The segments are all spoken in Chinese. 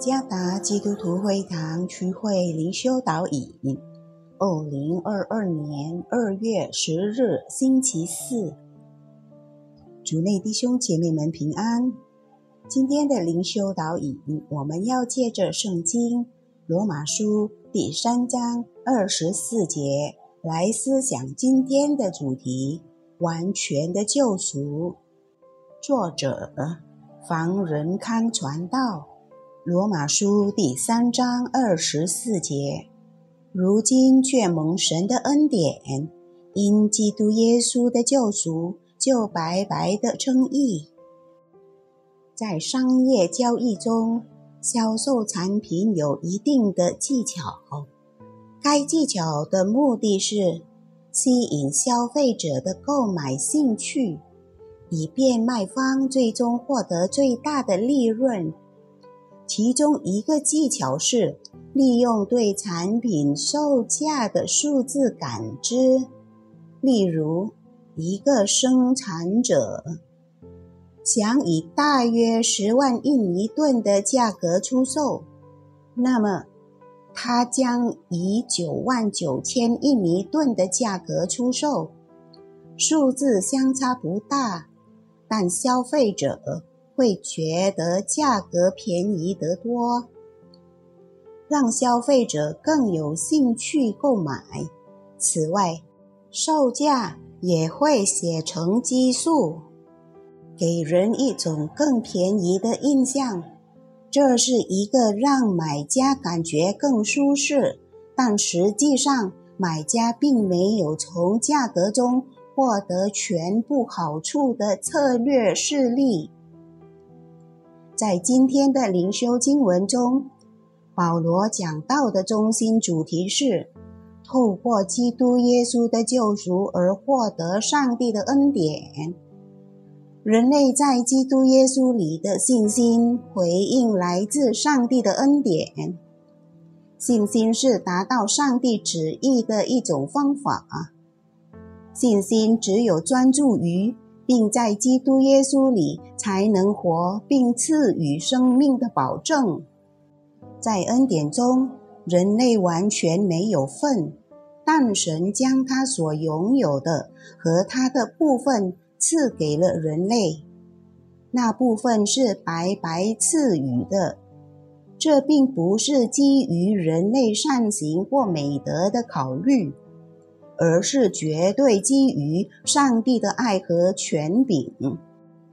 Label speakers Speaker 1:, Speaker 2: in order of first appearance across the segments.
Speaker 1: 加达基督徒会堂区会灵修导引，二零二二年二月十日星期四，主内弟兄姐妹们平安。今天的灵修导引，我们要借着圣经罗马书第三章二十四节来思想今天的主题：完全的救赎。作者房仁康传道。罗马书第三章二十四节，如今却蒙神的恩典，因基督耶稣的救赎，就白白的称义。在商业交易中，销售产品有一定的技巧，该技巧的目的是吸引消费者的购买兴趣，以便卖方最终获得最大的利润。其中一个技巧是利用对产品售价的数字感知，例如，一个生产者想以大约十万印尼盾的价格出售，那么他将以九万九千印尼盾的价格出售，数字相差不大，但消费者。会觉得价格便宜得多，让消费者更有兴趣购买。此外，售价也会写成基数，给人一种更便宜的印象。这是一个让买家感觉更舒适，但实际上买家并没有从价格中获得全部好处的策略事例。在今天的灵修经文中，保罗讲到的中心主题是：透过基督耶稣的救赎而获得上帝的恩典。人类在基督耶稣里的信心，回应来自上帝的恩典。信心是达到上帝旨意的一种方法。信心只有专注于。并在基督耶稣里才能活，并赐予生命的保证。在恩典中，人类完全没有份，但神将他所拥有的和他的部分赐给了人类。那部分是白白赐予的。这并不是基于人类善行或美德的考虑。而是绝对基于上帝的爱和权柄，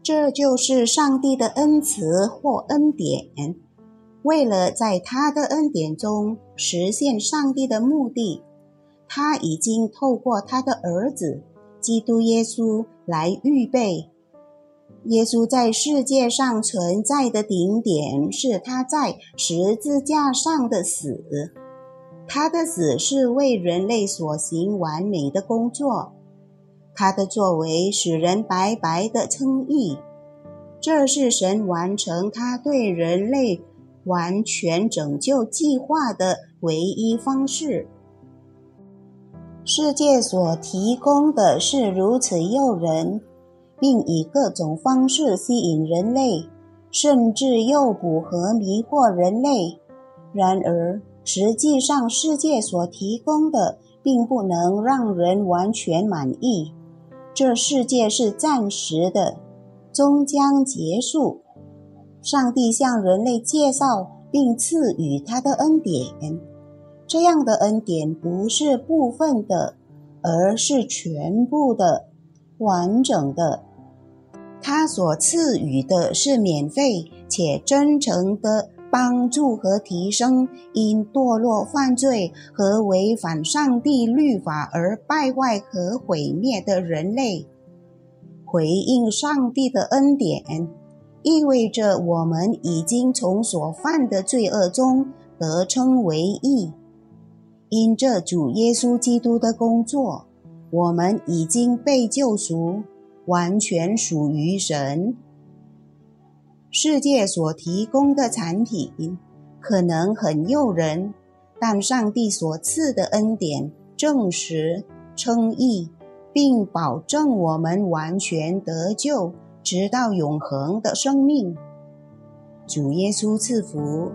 Speaker 1: 这就是上帝的恩慈或恩典。为了在他的恩典中实现上帝的目的，他已经透过他的儿子基督耶稣来预备。耶稣在世界上存在的顶点是他在十字架上的死。他的死是为人类所行完美的工作，他的作为使人白白的称义，这是神完成他对人类完全拯救计划的唯一方式。世界所提供的是如此诱人，并以各种方式吸引人类，甚至诱捕和迷惑人类。然而，实际上，世界所提供的并不能让人完全满意。这世界是暂时的，终将结束。上帝向人类介绍并赐予他的恩典，这样的恩典不是部分的，而是全部的、完整的。他所赐予的是免费且真诚的。帮助和提升因堕落、犯罪和违反上帝律法而败坏和毁灭的人类。回应上帝的恩典，意味着我们已经从所犯的罪恶中得称为义。因这主耶稣基督的工作，我们已经被救赎，完全属于神。世界所提供的产品可能很诱人，但上帝所赐的恩典证实称义，并保证我们完全得救，直到永恒的生命。主耶稣赐福。